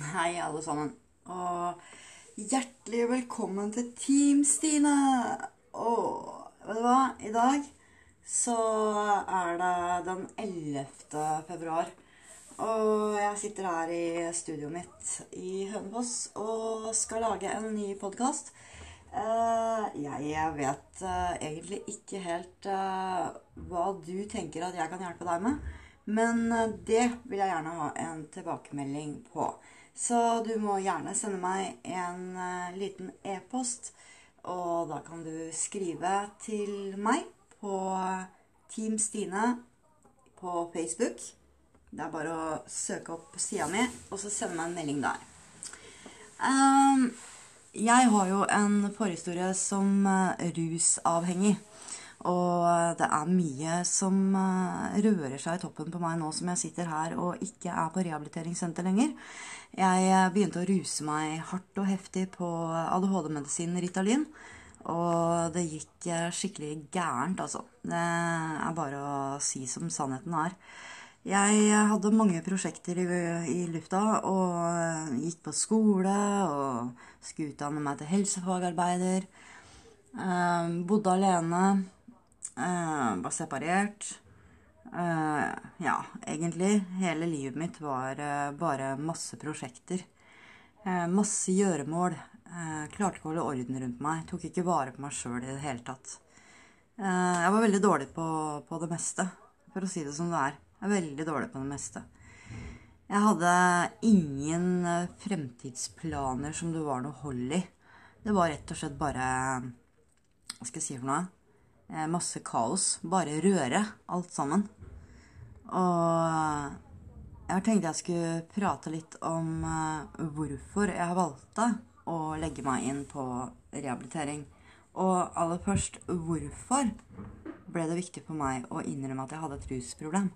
Hei, alle sammen. Og hjertelig velkommen til Team Stine. Og vet du hva? I dag så er det den 11. februar. Og jeg sitter her i studioet mitt i Hønefoss og skal lage en ny podkast. Jeg vet eh, egentlig ikke helt eh, hva du tenker at jeg kan hjelpe deg med. Men eh, det vil jeg gjerne ha en tilbakemelding på. Så du må gjerne sende meg en uh, liten e-post. Og da kan du skrive til meg på Team Stine på Facebook. Det er bare å søke opp sida mi, og så sende meg en melding der. Um, jeg har jo en forhistorie som uh, rusavhengig. Og det er mye som rører seg i toppen på meg nå som jeg sitter her og ikke er på rehabiliteringssenter lenger. Jeg begynte å ruse meg hardt og heftig på ADHD-medisinen Ritalin. Og det gikk skikkelig gærent, altså. Det er bare å si som sannheten er. Jeg hadde mange prosjekter i, i lufta og gikk på skole og skulle utdanne meg til helsefagarbeider. Eh, bodde alene. Uh, var separert. Uh, ja, egentlig. Hele livet mitt var uh, bare masse prosjekter. masse gjøremål. klarte ikke å holde orden rundt meg. Tok ikke vare på meg sjøl i det hele tatt. jeg var veldig dårlig på, på, det meste, for å si det som det er. Jeg er veldig dårlig på det meste. Jeg hadde ingen fremtidsplaner som det var noe hold i. Det var rett og slett bare Hva skal jeg si for noe? Eh, masse kaos. Bare røre alt sammen. Og jeg tenkte jeg skulle prate litt om eh, hvorfor jeg valgte å legge meg inn på rehabilitering. Og aller først, hvorfor ble det viktig for meg å innrømme at jeg hadde et rusproblem?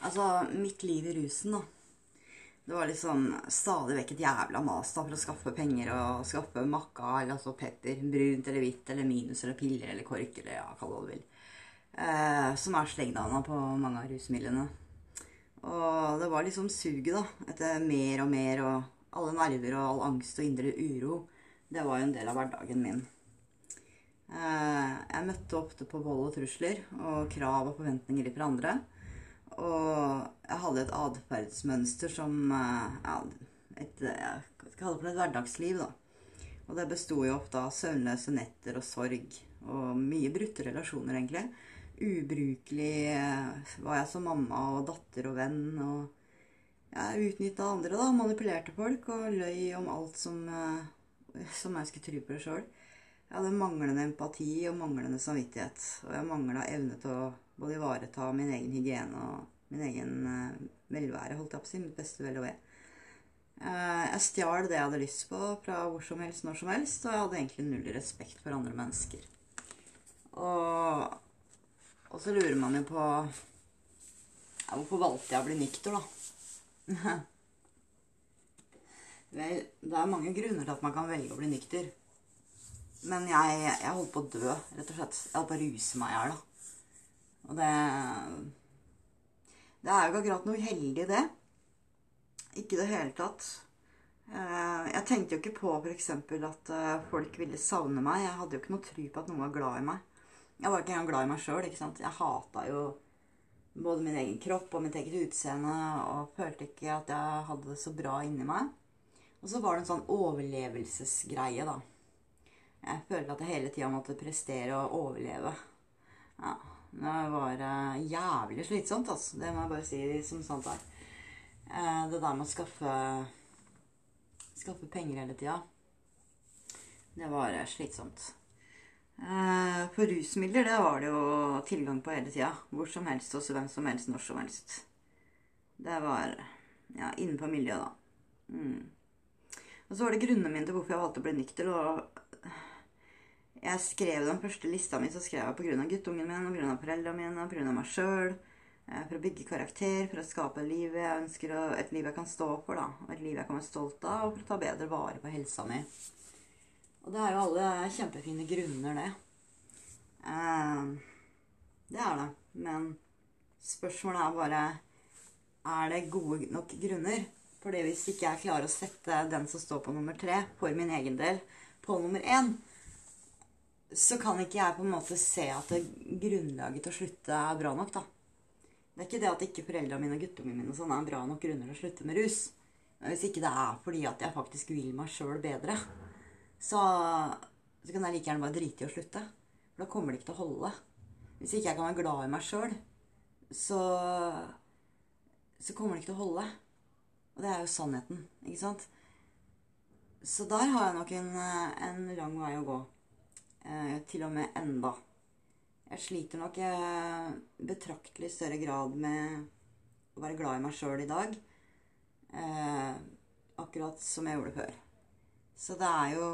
Altså, mitt liv i rusen, da det var liksom stadig vekk et jævla mas da, for å skaffe penger og skaffe makka, eller altså Petter. Brunt eller hvitt eller minus eller piller eller kork eller ja, hva du vil. Eh, som er slengdana på mange av rusmidlene. Og det var liksom suget, da. Etter mer og mer og alle nerver og all angst og indre uro. Det var jo en del av hverdagen min. Eh, jeg møtte ofte på vold og trusler og krav og forventninger fra andre. Og jeg hadde et atferdsmønster som eh, ja, et, Jeg skal det for et hverdagsliv, da. Og det besto jo ofte av søvnløse netter og sorg. Og mye brutte relasjoner, egentlig. Ubrukelig eh, var jeg som mamma og datter og venn. Og jeg utnytta andre, da. Manipulerte folk og løy om alt som, eh, som jeg skulle tro på det sjøl. Jeg hadde manglende empati og manglende samvittighet. Og jeg mangla evne til å både ivareta min egen hygiene og min egen uh, velvære, holdt jeg på å si. Mitt beste vel og ve. Uh, jeg stjal det jeg hadde lyst på fra hvor som helst, når som helst. Og jeg hadde egentlig null respekt for andre mennesker. Og, og så lurer man jo på ja, Hvorfor valgte jeg å bli nykter, da? Vel, det er mange grunner til at man kan velge å bli nykter. Men jeg, jeg holdt på å dø, rett og slett. Jeg holdt på å ruse meg i hjel, da. Og det Det er jo ikke akkurat noe heldig, det. Ikke i det hele tatt. Eh, jeg tenkte jo ikke på f.eks. at eh, folk ville savne meg. Jeg hadde jo ikke noe tro på at noen var glad i meg. Jeg var ikke engang glad i meg sjøl. Jeg hata jo både min egen kropp og mitt eget utseende og følte ikke at jeg hadde det så bra inni meg. Og så var det en sånn overlevelsesgreie, da. Jeg følte at jeg hele tida måtte prestere og overleve. Ja, det var uh, jævlig slitsomt, altså. Det må jeg bare si som sant er. Uh, det der med å skaffe skaffe penger hele tida, det var slitsomt. for rusmidler, det var det jo tilgang på hele tida. Hvor som helst, hos hvem som helst, når som helst. Det var ja, innenfor miljøet, da. Mm. Og så var det grunnene mine til hvorfor jeg valgte å bli nykter. og jeg skrev den første lista mi så skrev jeg pga. guttungen min, pga. foreldrene mine, og pga. meg sjøl. Eh, for å bygge karakter, for å skape et liv jeg ønsker, et liv jeg kan stå for. da, og Et liv jeg kan være stolt av, og for å ta bedre vare på helsa mi. Og det er jo alle kjempefine grunner, det. Uh, Det er det. Men spørsmålet er bare Er det gode nok grunner? For det hvis ikke jeg klarer å sette den som står på nummer tre, for min egen del, på nummer én, så kan ikke jeg på en måte se at grunnlaget til å slutte er bra nok, da. Det er ikke det at ikke foreldrene mine og guttungene mine sånn er bra nok grunner til å slutte med rus. Men hvis ikke det er fordi at jeg faktisk vil meg sjøl bedre, så, så, kan jeg like gjerne bare drite i å slutte. For da kommer det ikke til å holde. Hvis ikke jeg kan være glad i meg sjøl, så, så kommer det ikke til å holde. Og det er jo sannheten, ikke sant? Så der har jeg nok en, en lang vei å gå. Eh, til og med enda. Jeg sliter nok i eh, betraktelig større grad med å være glad i meg sjøl i dag. Eh, akkurat som jeg gjorde før. Så det er jo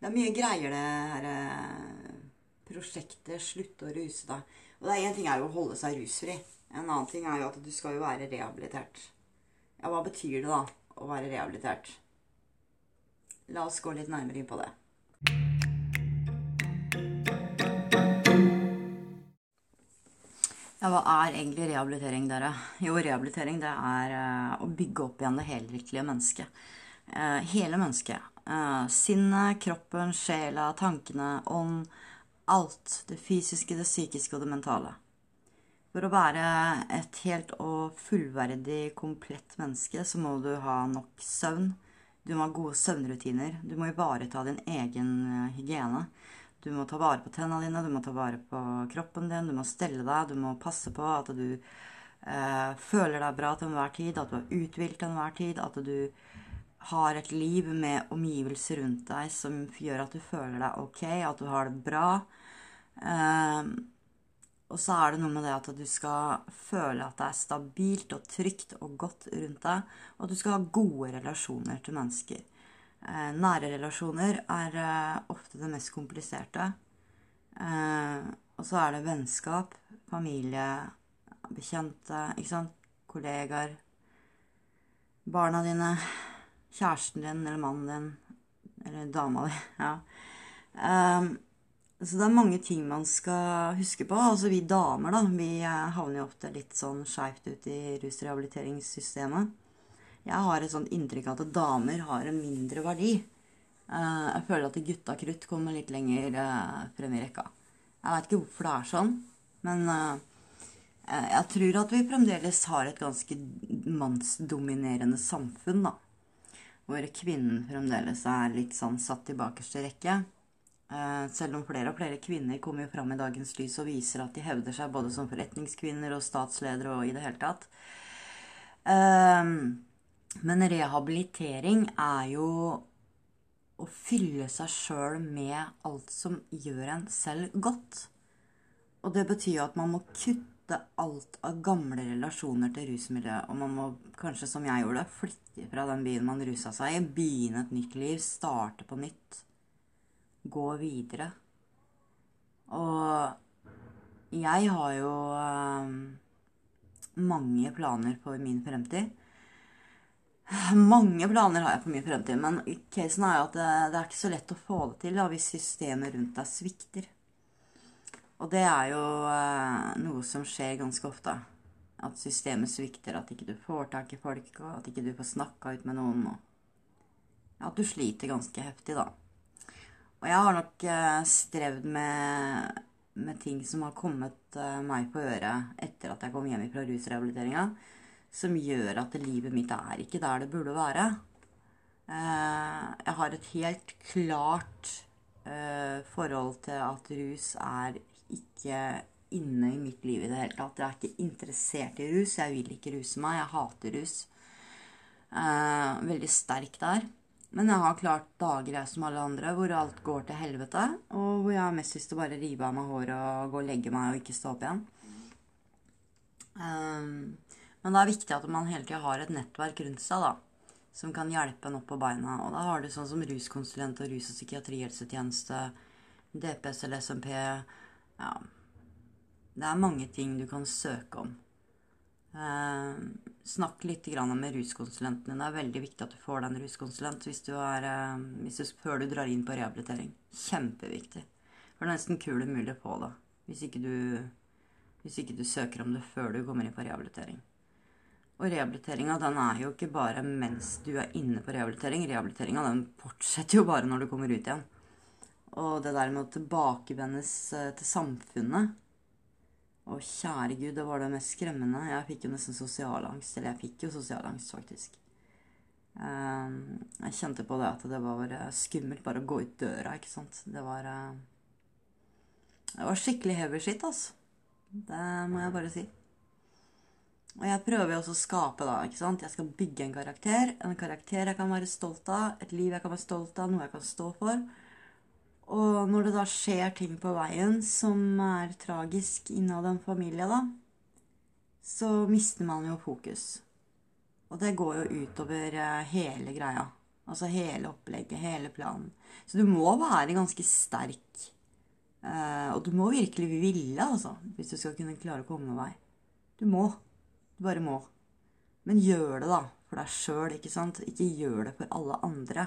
Det er mye greier, det her prosjektet 'Slutt å ruse deg'. Og det er Én ting er jo å holde seg rusfri. En annen ting er jo at du skal jo være rehabilitert. Ja, hva betyr det da å være rehabilitert? La oss gå litt nærmere inn på det. Ja, hva er egentlig rehabilitering, dere? Jo, rehabilitering det er uh, å bygge opp igjen det helriktige mennesket. Uh, hele mennesket. Uh, sinnet, kroppen, sjela, tankene, ånd. Alt. Det fysiske, det psykiske og det mentale. For å være et helt og fullverdig, komplett menneske, så må du ha nok søvn. Du må ha gode søvnrutiner. Du må ivareta din egen eh, hygiene. Du må ta vare på tennene dine, du må ta vare på kroppen din, du må stelle deg, du må passe på at du eh, føler deg bra til enhver tid, at du er uthvilt til enhver tid, at du har et liv med omgivelser rundt deg som gjør at du føler deg ok, at du har det bra. Eh, og så er det noe med det at du skal føle at det er stabilt og trygt og godt rundt deg, og at du skal ha gode relasjoner til mennesker. Eh, nære relasjoner er eh, ofte det mest kompliserte. Eh, og så er det vennskap, familie, bekjente, ikke sant, kollegaer, barna dine, kjæresten din eller mannen din, eller dama di. ja. Um, så det er mange ting man skal huske på. Altså vi damer, da, vi eh, havner jo ofte litt sånn skeivt ut i rusrehabiliteringssystemet. Jeg har et sånt inntrykk av at damer har en mindre verdi. Eh, jeg føler at gutta krutt kommer litt lenger eh, frem i rekka. Jeg veit ikke hvorfor det er sånn, men jeg tror at vi fremdeles har et ganske mannsdominerende samfunn, da. Hvor kvinnen fremdeles er litt sånn satt i bakerste rekke. Eh, selv om flere og flere kvinner kommer jo fram i dagens lys og viser at de hevder seg både som forretningskvinner og statsledere og i det hele tatt. Eh, men rehabilitering er jo å fylle seg sjøl med alt som gjør en selv godt. Og det betyr jo at man må kutte alt av gamle relasjoner til rusmiljøet. Og man må kanskje, som jeg gjorde, flytte fra den byen man rusa seg i, begynne et nytt liv, starte på nytt gå videre. Og jeg har jo um, mange planer for min fremtid. Mange planer har jeg for min fremtid, men casen er jo at det, det, er ikke så lett å få det til da, hvis systemet rundt deg svikter. Og det er jo uh, noe som skjer ganske ofte. At systemet svikter, at ikke du får tak i folk, og at ikke du får snakka ut med noen. Og at du sliter ganske heftig, da. Og jeg har nok uh, strevd med, med, ting som har kommet uh, meg på øret etter at jeg kom hjem fra rusrehabiliteringa, som gjør at livet mitt er ikke der det burde være. Uh, jeg har et helt klart forhold til at rus er ikke inne i mitt liv i det hele tatt. Jeg er ikke interessert i rus. Jeg vil ikke ruse meg. Jeg hater rus. veldig sterk der. Men jeg har klart dager jeg som alle andre hvor alt går til helvete, og hvor jeg har mest lyst til å bare rive av meg håret og gå og legge meg og ikke stå opp igjen. Um, men det er viktig at man hele tida har et nettverk rundt seg da, som kan hjelpe en opp på beina. Og da har du sånn som ruskonsulent og rus- og psykiatrihelsetjeneste, DPS eller SMP Ja, det er mange ting du kan søke om. Eh, snakk litt med ruskonsulenten din. Det er veldig viktig at du får deg en ruskonsulent hvis du er, eh, hvis du, før du drar inn på rehabilitering. Kjempeviktig. Det er nesten kul umulig å få det. hvis ikke du, hvis ikke du søker om det før du kommer inn på rehabilitering. Og rehabiliteringa den er jo ikke bare mens du er inne på rehabilitering. Rehabiliteringa den fortsetter jo bare når du kommer ut igjen. Og det der med å tilbakevendes til samfunnet Å, kjære gud, det var det mest skremmende. Jeg fikk jo nesten sosialangst. Eller jeg fikk jo sosialangst, faktisk. Ehm, jeg kjente på det at det var skummelt bare å gå ut døra, ikke sant. Det var eh, Det var skikkelig heavy shit, altså. Det må jeg bare si. Og jeg prøver jo også å skape, da. ikke sant? Jeg skal bygge en karakter. En karakter jeg kan være stolt av. Et liv jeg kan være stolt av. Noe jeg kan stå for. Og når det da skjer ting på veien som er tragisk innad en familie, da, så mister man jo fokus. Og det går jo utover eh, hele greia. Altså hele opplegget, hele planen. Så du må være ganske sterk. Eh, og du må virkelig ville, altså, hvis du skal kunne klare å komme deg. Du må. Du bare må. Men gjør det, da, for deg sjøl, ikke sant? Ikke gjør det for alle andre.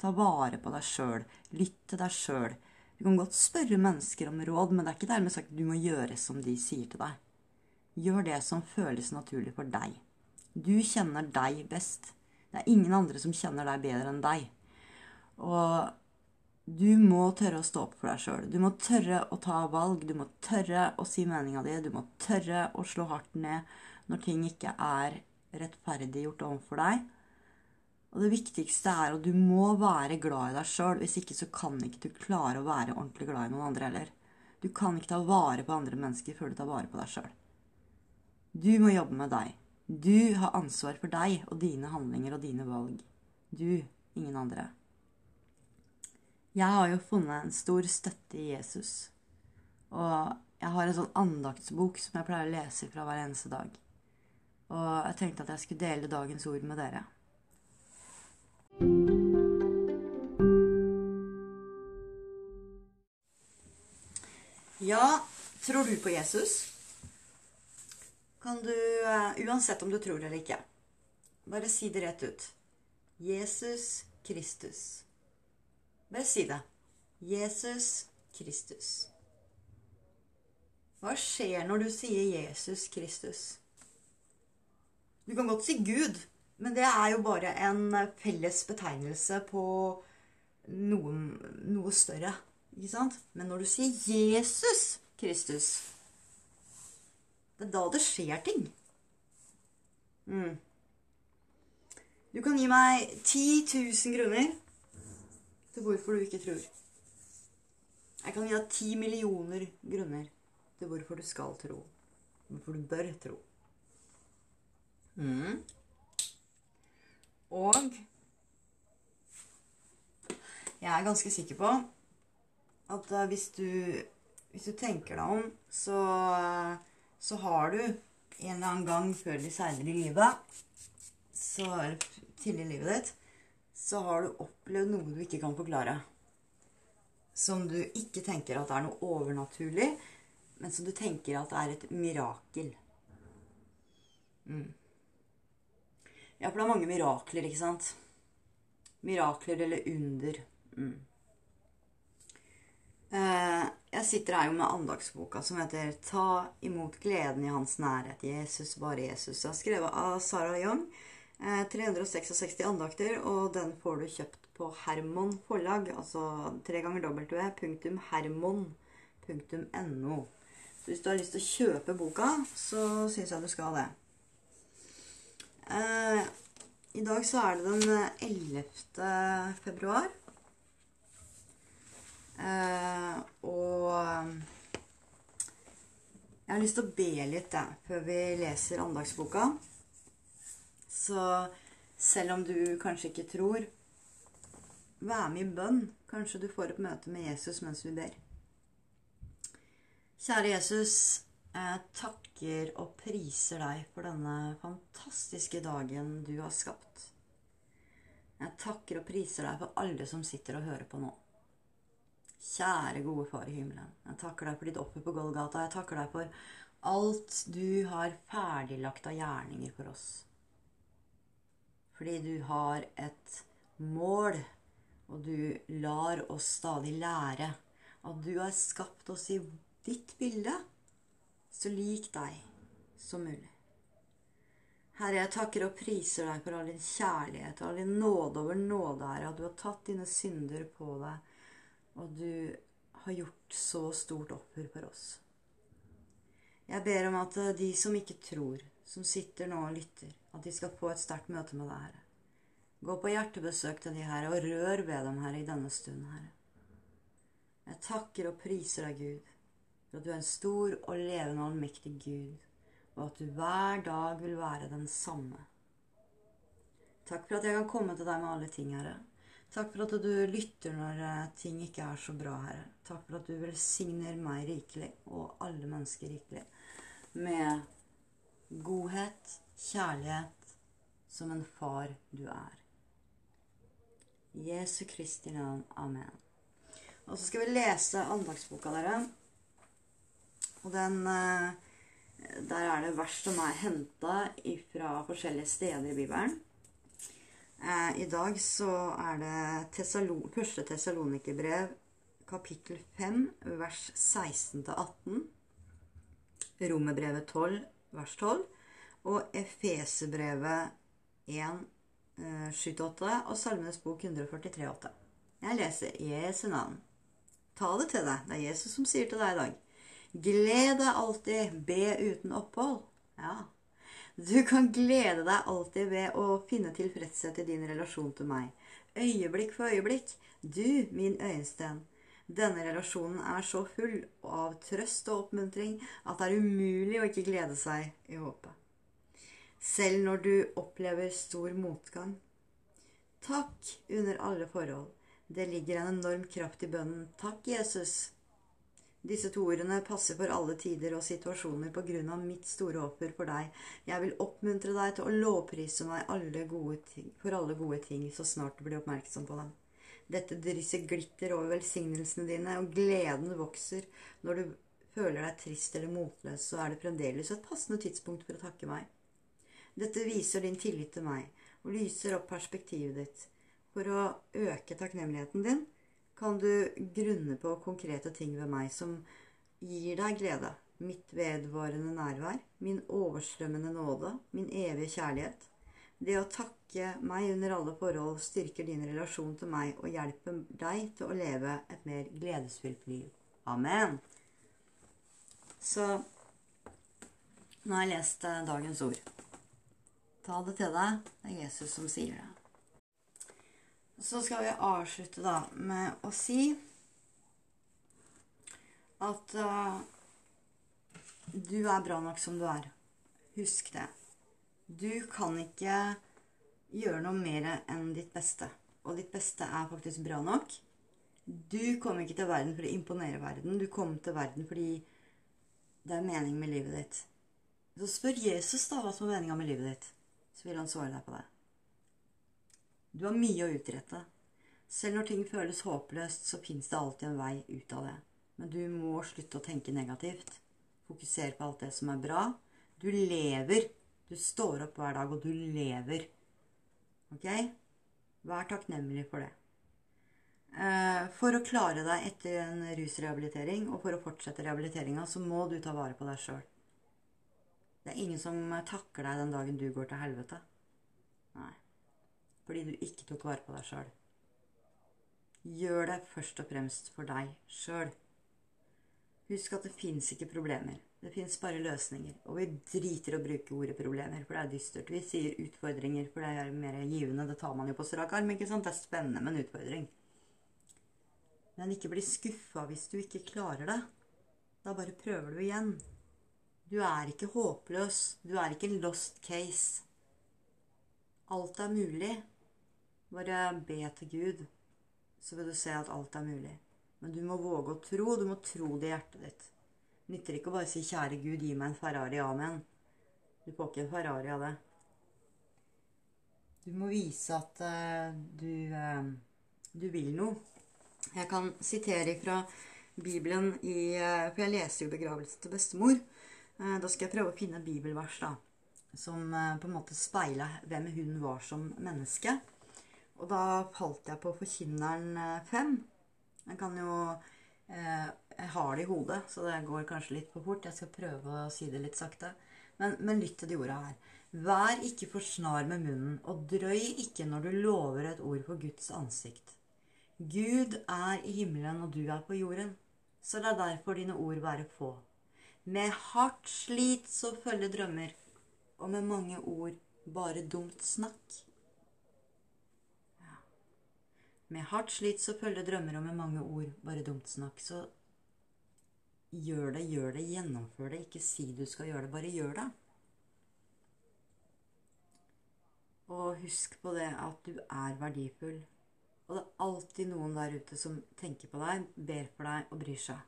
Ta vare på deg sjøl. Lytt til deg sjøl. Du kan godt spørre mennesker om råd, men det er ikke dermed sagt at du må gjøre som de sier til deg. Gjør det som føles naturlig for deg. Du kjenner deg best. Det er ingen andre som kjenner deg bedre enn deg. Og du må tørre å stå opp for deg sjøl. Du må tørre å ta valg. Du må tørre å si meninga di. Du må tørre å slå hardt ned når ting ikke er rettferdiggjort overfor deg. Og det viktigste er at du må være glad i deg sjøl. Hvis ikke så kan ikke du klare å være ordentlig glad i noen andre heller. Du kan ikke ta vare på andre mennesker før du tar vare på deg sjøl. Du må jobbe med deg. Du har ansvar for deg og dine handlinger og dine valg. Du, ingen andre. Jeg har jo funnet en stor støtte i Jesus. Og jeg har en sånn andaktsbok som jeg pleier å lese fra hver eneste dag. Og jeg tenkte at jeg skulle dele dagens ord med dere. Ja, tror du på Jesus? kan du, uh, uansett om du tror eller ikke, bare si det rett ut. Jesus Kristus. Bare si det. Jesus Kristus. Hva skjer når du sier Jesus Kristus? Du kan godt si Gud, men det er jo bare en felles betegnelse på noe, noe større. Ikke sant? Men når du sier Jesus Kristus det er da det skjer ting. Mm. Du kan gi meg 10 000 grunner til hvorfor du ikke tror. Jeg kan gi deg 10 millioner grunner til hvorfor du skal tro. Hvorfor du bør tro. Mm. Og jeg er ganske sikker på at uh, hvis, du, hvis du tenker deg om, så så har du en eller annen gang før eller seinere i livet, så, eller tidlig i livet ditt, så har du opplevd noe du ikke kan forklare. Som du ikke tenker at er noe overnaturlig, men som du tenker at er et mirakel. Mm. Ja, for det er mange mirakler, ikke sant? Mirakler eller under. Mm. Eh, jeg sitter her jo med andagsboka som heter 'Ta imot gleden i hans nærhet'. Jesus, bare Jesus. Jeg har skrevet av Sarah Young. 366 eh, andakter, og den får du kjøpt på Hermon forlag. Altså tre ganger w.hermon.no. Så hvis du har lyst til å kjøpe boka, så syns jeg du skal det. Eh, I dag så er det den 11. februar. Eh, og jeg har lyst til å be litt da, før vi leser andagsboka. Så selv om du kanskje ikke tror, vær med i bønn. Kanskje du får et møte med Jesus mens vi ber. Kjære Jesus, jeg takker og priser deg for denne fantastiske dagen du har skapt. Jeg takker og priser deg for alle som sitter og hører på nå. Kjære, gode Far i himmelen. Jeg takker deg for ditt offer på Golgata. Jeg takker deg for alt du har ferdiglagt av gjerninger for oss. Fordi du har et mål, og du lar oss stadig lære at du har skapt oss i ditt bilde, så lik deg som mulig. Herre, jeg takker og priser deg for all din kjærlighet og all din nåde over nåde, Herre, at du har tatt dine synder på deg, og du har gjort så stort offer for oss. Jeg ber om at de som ikke tror, som sitter nå og lytter, at de skal få et sterkt møte med deg, Herre. Gå på hjertebesøk til de Herre, og rør ved dem, Herre, i denne stund, Herre. Jeg takker og priser deg, Gud, at du er en stor og levende allmektig Gud og at du hver dag vil være den samme. Takk for at jeg kan komme til deg med alle ting, Herre. Takk for at du lytter når eh, ting ikke er så bra, Herre. Takk for at du velsigner meg rikelig, og alle mennesker rikelig, med godhet, kjærlighet, som en far du er. Jesu Kristi navn. Amen. Og så skal vi lese andagsboka, dere. Og den eh, der er det vers som er henta fra forskjellige steder i Bibelen. Eh, I dag så er det første Tessalonikerbrev, kapittel 5, vers 16-18. Romerbrevet 12, vers 12. Og Efesebrevet 1, 7-8 og Salmenes bok 143, 8. Jeg leser Jesu navn. Ta det til deg. Det er Jesus som sier til deg i dag. Gled deg alltid, be uten opphold. Ja. Du kan glede deg alltid ved å finne tilfredshet i din relasjon til meg. Øyeblikk for øyeblikk. Du, min øyensten. Denne relasjonen er så full av trøst og oppmuntring at det er umulig å ikke glede seg i håpet. Selv når du opplever stor motgang. Takk under alle forhold. Det ligger en enorm kraft i bønnen. Takk, Jesus. Disse to ordene passer for alle tider og situasjoner på grunn av mitt store offer for deg. Jeg vil oppmuntre deg til å lovprise meg alle ting, for alle gode ting så snart du blir oppmerksom på dem. Dette drysser glitter over velsignelsene dine, og gleden vokser. Når du føler deg trist eller motløs, så er det fremdeles et passende tidspunkt for å takke meg. Dette viser din tillit til meg og lyser opp perspektivet ditt. For å øke takknemligheten din kan du grunne på konkrete ting ved meg som gir deg glede. Mitt vedvarende nærvær, min overstrømmende nåde, min evige kjærlighet. Det å takke meg under alle forhold styrker din relasjon til meg og hjelper deg til å leve et mer gledesfylt liv. Amen. Så nå har jeg lest eh, dagens ord. Ta det til deg. Det er Jesus som sier det. Så skal vi avslutte da med å si at uh, du er bra nok som du er. Husk det. Du kan ikke gjøre noe mer enn ditt beste. Og ditt beste er faktisk bra nok. Du kom ikke til verden for å imponere verden. Du kom til verden fordi det er mening med livet ditt. Så spør Jesus da hva som er meninga med livet ditt. Så vil han svare deg på det. Du har mye å utrette. Selv når ting føles håpløst, så fins det alltid en vei ut av det. Men du må slutte å tenke negativt. Fokusere på alt det som er bra. Du lever. Du står opp hver dag, og du lever. Ok? Vær takknemlig for det. Eh, for å klare deg etter en rusrehabilitering og for å fortsette rehabiliteringa, så må du ta vare på deg sjøl. Det er ingen som takker deg den dagen du går til helvete. Fordi du ikke tok vare på deg sjøl. Gjør det først og fremst for deg sjøl. Husk at det fins ikke problemer. Det fins bare løsninger. Og vi driter å bruke ordet problemer, for det er dystert. Vi sier utfordringer, for det er mer givende. Det tar man jo på strak arm. ikke sant? Det er spennende med en utfordring. Men ikke bli skuffa hvis du ikke klarer det. Da bare prøver du igjen. Du er ikke håpløs. Du er ikke en lost case. Alt er mulig. Bare be til Gud, så vil du se at alt er mulig. Men du må våge å tro. Du må tro det i hjertet ditt. Nytter ikke å bare si 'Kjære Gud, gi meg en Ferrari. Amen'. Du får ikke en Ferrari av det. Du må vise at uh, du, uh, du vil noe. Jeg kan sitere fra Bibelen i uh, For jeg leser jo begravelsen til bestemor. Da skal jeg prøve å finne bibelvers da, som på en måte speiler hvem hun var som menneske. Og da falt jeg på Forkynneren 5. Eh, jeg kan jo eh, Jeg har det i hodet, så det går kanskje litt for fort. Jeg skal prøve å si det litt sakte. Men, men lytt til de orda her. Vær ikke for snar med munnen, og drøy ikke når du lover et ord for Guds ansikt. Gud er i himmelen, og du er på jorden. Så la derfor dine ord være få. Med hardt slit så følger drømmer, og med mange ord bare dumt snakk. Ja. Med hardt slit så følger drømmer, og med mange ord bare dumt snakk. Så gjør det, gjør det, gjennomfør det. Ikke si du skal gjøre det, bare gjør det. Og husk på det at du er verdifull. Og det er alltid noen der ute som tenker på deg, ber for deg og bryr seg.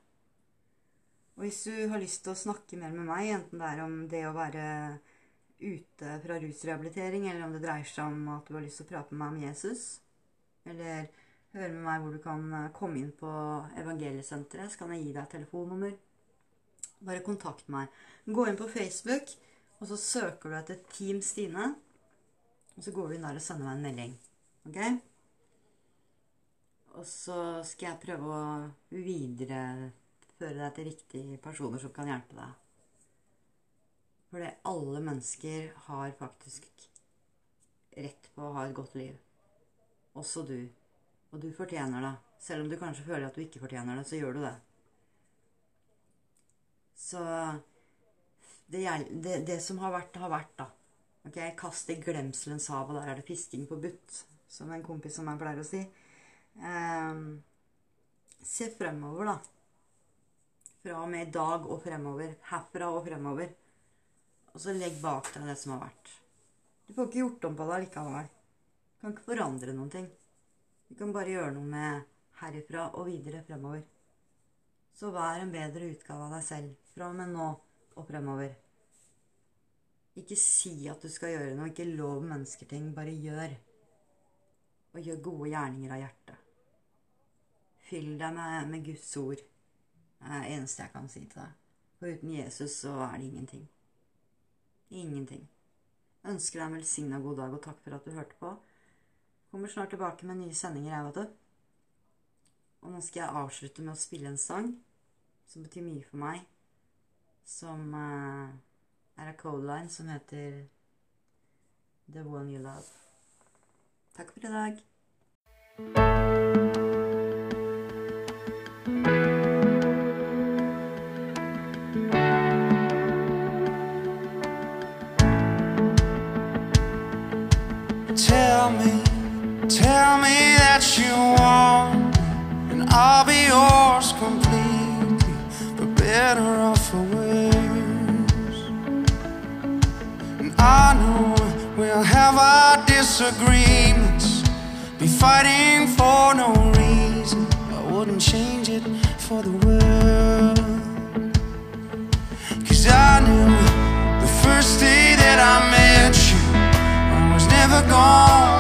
Og hvis du har lyst til å snakke mer med meg, enten det er om det å være ute fra rusrehabilitering, eller om det dreier seg om at du har lyst til å prate med meg om Jesus, eller høre med meg hvor du kan komme inn på Evangeliesenteret, så kan jeg gi deg et telefonnummer. Bare kontakt meg. Gå inn på Facebook, og så søker du etter Team Stine. Og så går du inn der og sender meg en melding. Ok? Og så skal jeg prøve å videreføre deg til riktige personer som kan hjelpe deg. Fordi alle mennesker har faktisk rett på å ha et godt liv. Også du. Og du fortjener det. Selv om du kanskje føler at du ikke fortjener det, så gjør du det. Så det, det, det som har vært, har vært, da. Ok, Kast i glemselens hav, og der er det fisking på butt, som en kompis som meg pleier å si. Um, se fremover, da. Fra og med i dag og fremover. Herfra og fremover. Og så legg bak deg det som har vært. Du får ikke gjort om på det likevel. Kan ikke forandre noen ting. Du kan bare gjøre noe med herifra og videre fremover. Så vær en bedre utgave av deg selv fra og med nå og fremover. Ikke si at du skal gjøre noe. Ikke lov mennesker ting. Bare gjør. Og gjør gode gjerninger av hjertet. Fyll deg med, med Guds ord. Det er det eneste jeg kan si til deg. For uten Jesus så er det ingenting. Ingenting. Jeg ønsker deg en velsigna god dag, og takk for at du hørte på. Kommer snart tilbake med nye sendinger, jeg, vet du. Og nå skal jeg avslutte med å spille en sang som betyr mye for meg. Som uh, er av Codeline som heter The One You Love. Takk for i dag. Disagreements, be fighting for no reason. I wouldn't change it for the world. Cause I knew the first day that I met you, I was never gonna